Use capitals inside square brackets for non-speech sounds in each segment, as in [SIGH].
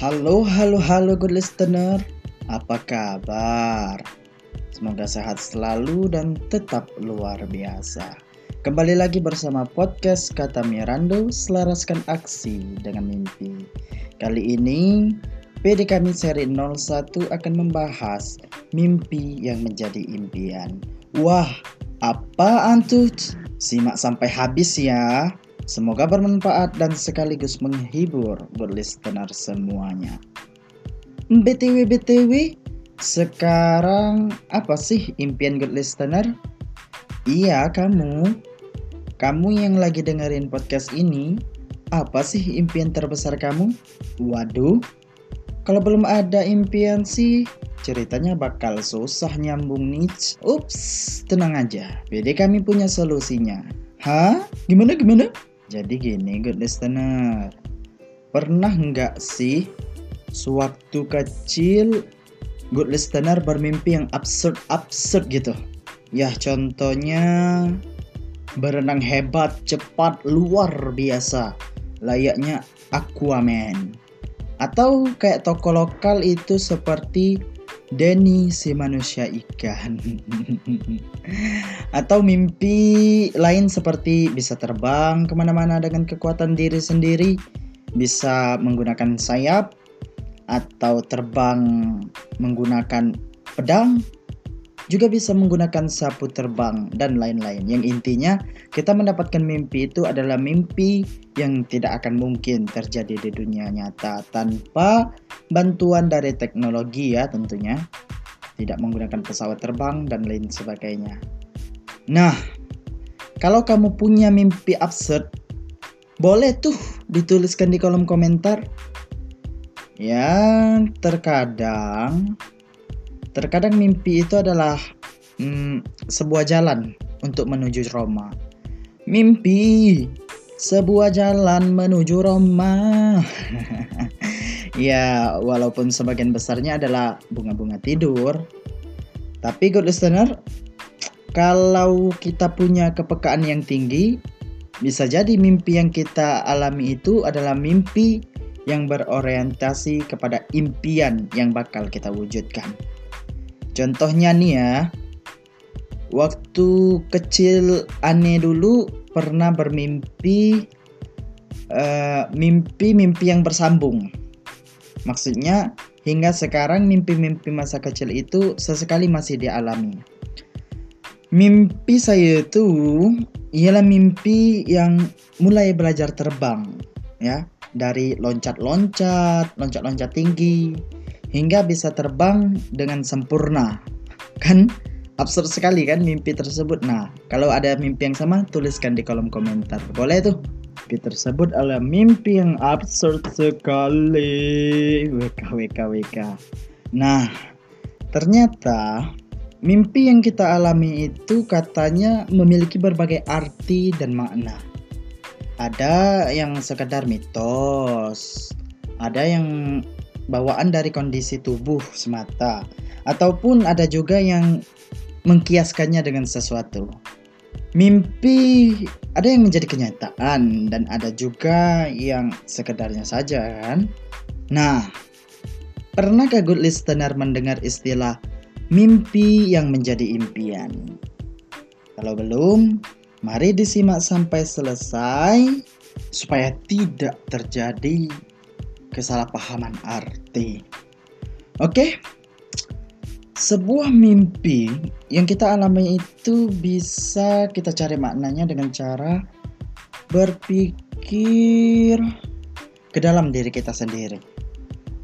Halo, halo, halo good listener. Apa kabar? Semoga sehat selalu dan tetap luar biasa. Kembali lagi bersama podcast Kata Mirando, selaraskan aksi dengan mimpi. Kali ini, PD kami seri 01 akan membahas mimpi yang menjadi impian. Wah, apaan tuh? Simak sampai habis ya. Semoga bermanfaat dan sekaligus menghibur buat listener semuanya. BTW BTW, sekarang apa sih impian good listener? Iya, kamu. Kamu yang lagi dengerin podcast ini, apa sih impian terbesar kamu? Waduh, kalau belum ada impian sih, ceritanya bakal susah nyambung nih. Ups, tenang aja. BD kami punya solusinya. Hah? Gimana gimana? Jadi gini good listener. Pernah nggak sih Sewaktu kecil Good listener bermimpi yang absurd-absurd gitu? Ya contohnya Berenang hebat, cepat, luar biasa. Layaknya Aquaman. Atau kayak toko lokal itu seperti Denny si manusia ikan. [LAUGHS] Atau mimpi lain seperti bisa terbang ke mana-mana dengan kekuatan diri sendiri Bisa menggunakan sayap Atau terbang menggunakan pedang juga bisa menggunakan sapu terbang dan lain-lain. Yang intinya kita mendapatkan mimpi itu adalah mimpi yang tidak akan mungkin terjadi di dunia nyata tanpa bantuan dari teknologi ya tentunya. Tidak menggunakan pesawat terbang dan lain sebagainya. Nah, kalau kamu punya mimpi absurd, boleh tuh dituliskan di kolom komentar. Ya, terkadang Terkadang mimpi itu adalah hmm, sebuah jalan untuk menuju Roma. Mimpi sebuah jalan menuju Roma. [LAUGHS] ya, walaupun sebagian besarnya adalah bunga-bunga tidur. Tapi good listener, kalau kita punya kepekaan yang tinggi, bisa jadi mimpi yang kita alami itu adalah mimpi yang berorientasi kepada impian yang bakal kita wujudkan. Contohnya nih ya, waktu kecil aneh dulu pernah bermimpi uh, mimpi-mimpi yang bersambung. Maksudnya hingga sekarang mimpi-mimpi masa kecil itu sesekali masih dialami. Mimpi saya itu ialah mimpi yang mulai belajar terbang ya dari loncat-loncat, loncat-loncat tinggi, hingga bisa terbang dengan sempurna. Kan absurd sekali kan mimpi tersebut. Nah, kalau ada mimpi yang sama tuliskan di kolom komentar. Boleh tuh. Mimpi tersebut adalah mimpi yang absurd sekali. WK WK WK. Nah, ternyata mimpi yang kita alami itu katanya memiliki berbagai arti dan makna. Ada yang sekedar mitos, ada yang bawaan dari kondisi tubuh semata ataupun ada juga yang mengkiaskannya dengan sesuatu. Mimpi ada yang menjadi kenyataan dan ada juga yang sekedarnya saja kan. Nah, pernahkah good listener mendengar istilah mimpi yang menjadi impian? Kalau belum, mari disimak sampai selesai supaya tidak terjadi kesalahpahaman arti. Oke, sebuah mimpi yang kita alami itu bisa kita cari maknanya dengan cara berpikir ke dalam diri kita sendiri.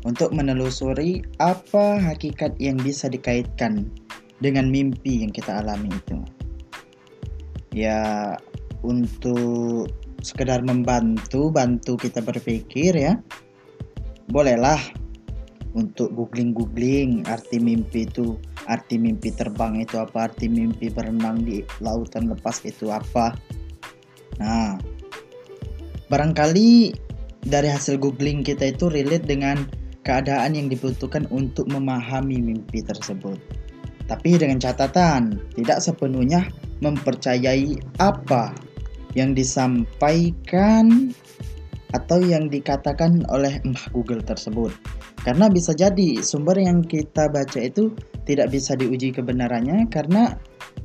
Untuk menelusuri apa hakikat yang bisa dikaitkan dengan mimpi yang kita alami itu. Ya, untuk sekedar membantu, bantu kita berpikir ya bolehlah untuk googling-googling arti mimpi itu arti mimpi terbang itu apa arti mimpi berenang di lautan lepas itu apa. Nah barangkali dari hasil googling kita itu relate dengan keadaan yang dibutuhkan untuk memahami mimpi tersebut. Tapi dengan catatan tidak sepenuhnya mempercayai apa yang disampaikan atau yang dikatakan oleh Mbah Google tersebut. Karena bisa jadi sumber yang kita baca itu tidak bisa diuji kebenarannya karena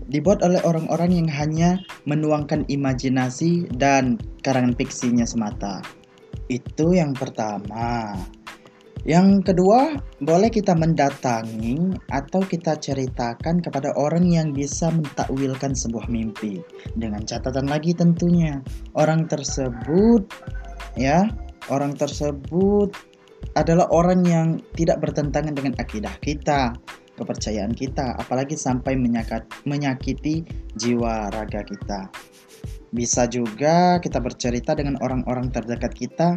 dibuat oleh orang-orang yang hanya menuangkan imajinasi dan karangan fiksinya semata. Itu yang pertama. Yang kedua, boleh kita mendatangi atau kita ceritakan kepada orang yang bisa mentakwilkan sebuah mimpi. Dengan catatan lagi tentunya, orang tersebut ya, orang tersebut adalah orang yang tidak bertentangan dengan akidah kita, kepercayaan kita, apalagi sampai menyakiti jiwa raga kita. Bisa juga kita bercerita dengan orang-orang terdekat kita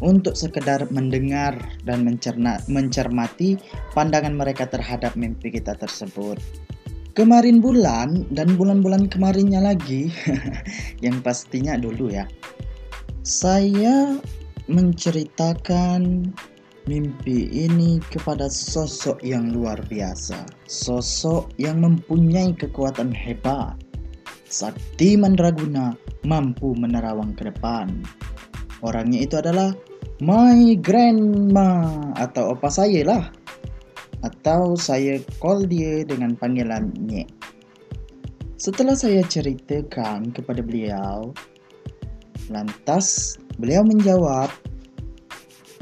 untuk sekedar mendengar dan mencerna, mencermati pandangan mereka terhadap mimpi kita tersebut. Kemarin bulan dan bulan-bulan kemarinnya lagi, [LAUGHS] yang pastinya dulu ya, saya menceritakan mimpi ini kepada sosok yang luar biasa, sosok yang mempunyai kekuatan hebat. Sakti Mandraguna mampu menerawang ke depan. Orangnya itu adalah my grandma atau opa saya lah. Atau saya call dia dengan panggilan Nye. Setelah saya ceritakan kepada beliau, lantas beliau menjawab,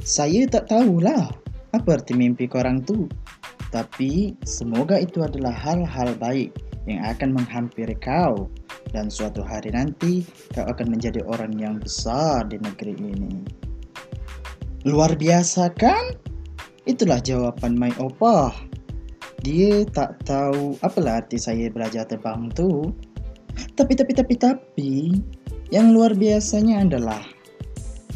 saya tak tahulah apa arti mimpi korang tu. Tapi semoga itu adalah hal-hal baik yang akan menghampiri kau dan suatu hari nanti kau akan menjadi orang yang besar di negeri ini. Luar biasa kan? Itulah jawaban my opa. Dia tak tahu apalah arti saya belajar terbang tu. Tapi tapi tapi tapi yang luar biasanya adalah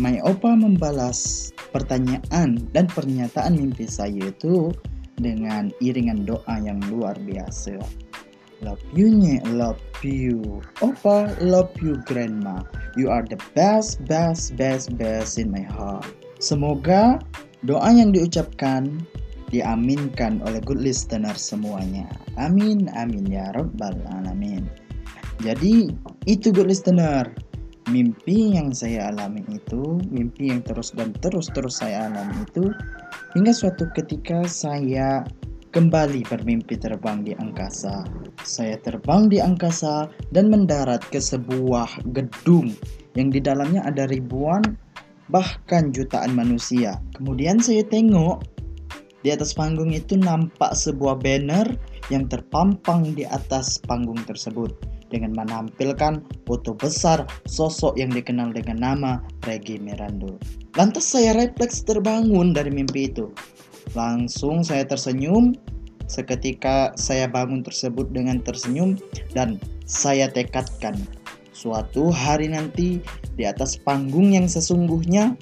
my opa membalas pertanyaan dan pernyataan mimpi saya itu dengan iringan doa yang luar biasa. Love you, nye, love you. Opa, love you, grandma. You are the best, best, best, best in my heart. Semoga doa yang diucapkan diaminkan oleh good listener semuanya. Amin, amin ya rabbal alamin. Jadi itu good listener. Mimpi yang saya alami itu, mimpi yang terus dan terus terus saya alami itu, hingga suatu ketika saya kembali bermimpi terbang di angkasa. Saya terbang di angkasa dan mendarat ke sebuah gedung yang di dalamnya ada ribuan bahkan jutaan manusia. Kemudian saya tengok di atas panggung itu nampak sebuah banner yang terpampang di atas panggung tersebut dengan menampilkan foto besar sosok yang dikenal dengan nama Reggie Mirando. Lantas saya refleks terbangun dari mimpi itu. Langsung saya tersenyum. Seketika saya bangun tersebut dengan tersenyum dan saya tekadkan suatu hari nanti di atas panggung yang sesungguhnya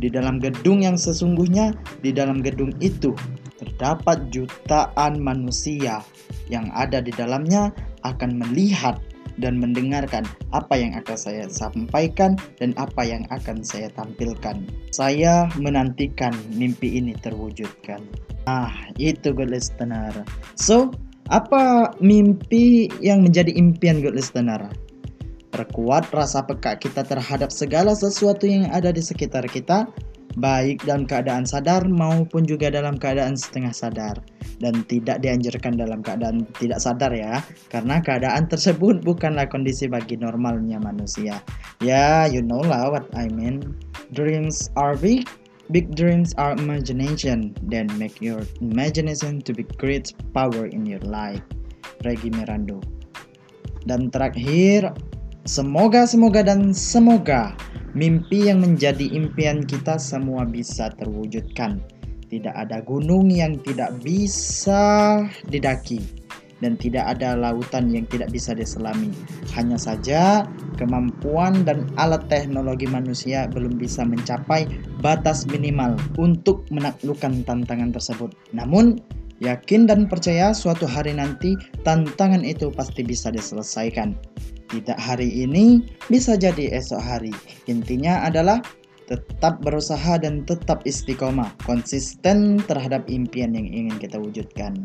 di dalam gedung yang sesungguhnya di dalam gedung itu terdapat jutaan manusia yang ada di dalamnya akan melihat dan mendengarkan apa yang akan saya sampaikan dan apa yang akan saya tampilkan. Saya menantikan mimpi ini terwujudkan. Ah, itu good listener. So, apa mimpi yang menjadi impian good listener? Perkuat rasa peka kita terhadap segala sesuatu yang ada di sekitar kita baik dalam keadaan sadar maupun juga dalam keadaan setengah sadar. Dan tidak dianjurkan dalam keadaan tidak sadar ya karena keadaan tersebut bukanlah kondisi bagi normalnya manusia. Ya you know lah what I mean. Dreams are big big dreams are imagination. Then make your imagination to be great power in your life. Regi Mirando dan terakhir semoga semoga dan semoga Mimpi yang menjadi impian kita semua bisa terwujudkan. Tidak ada gunung yang tidak bisa didaki dan tidak ada lautan yang tidak bisa diselami. Hanya saja kemampuan dan alat teknologi manusia belum bisa mencapai batas minimal untuk menaklukkan tantangan tersebut. Namun, yakin dan percaya suatu hari nanti tantangan itu pasti bisa diselesaikan. Tidak hari ini, bisa jadi esok hari. Intinya adalah tetap berusaha dan tetap istiqomah, konsisten terhadap impian yang ingin kita wujudkan.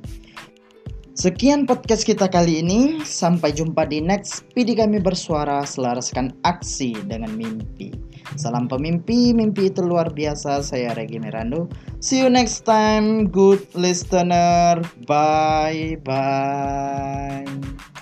Sekian podcast kita kali ini. Sampai jumpa di next PD kami bersuara selaraskan aksi dengan mimpi. Salam pemimpi, mimpi itu luar biasa. Saya Regi Mirando. See you next time, good listener. Bye bye.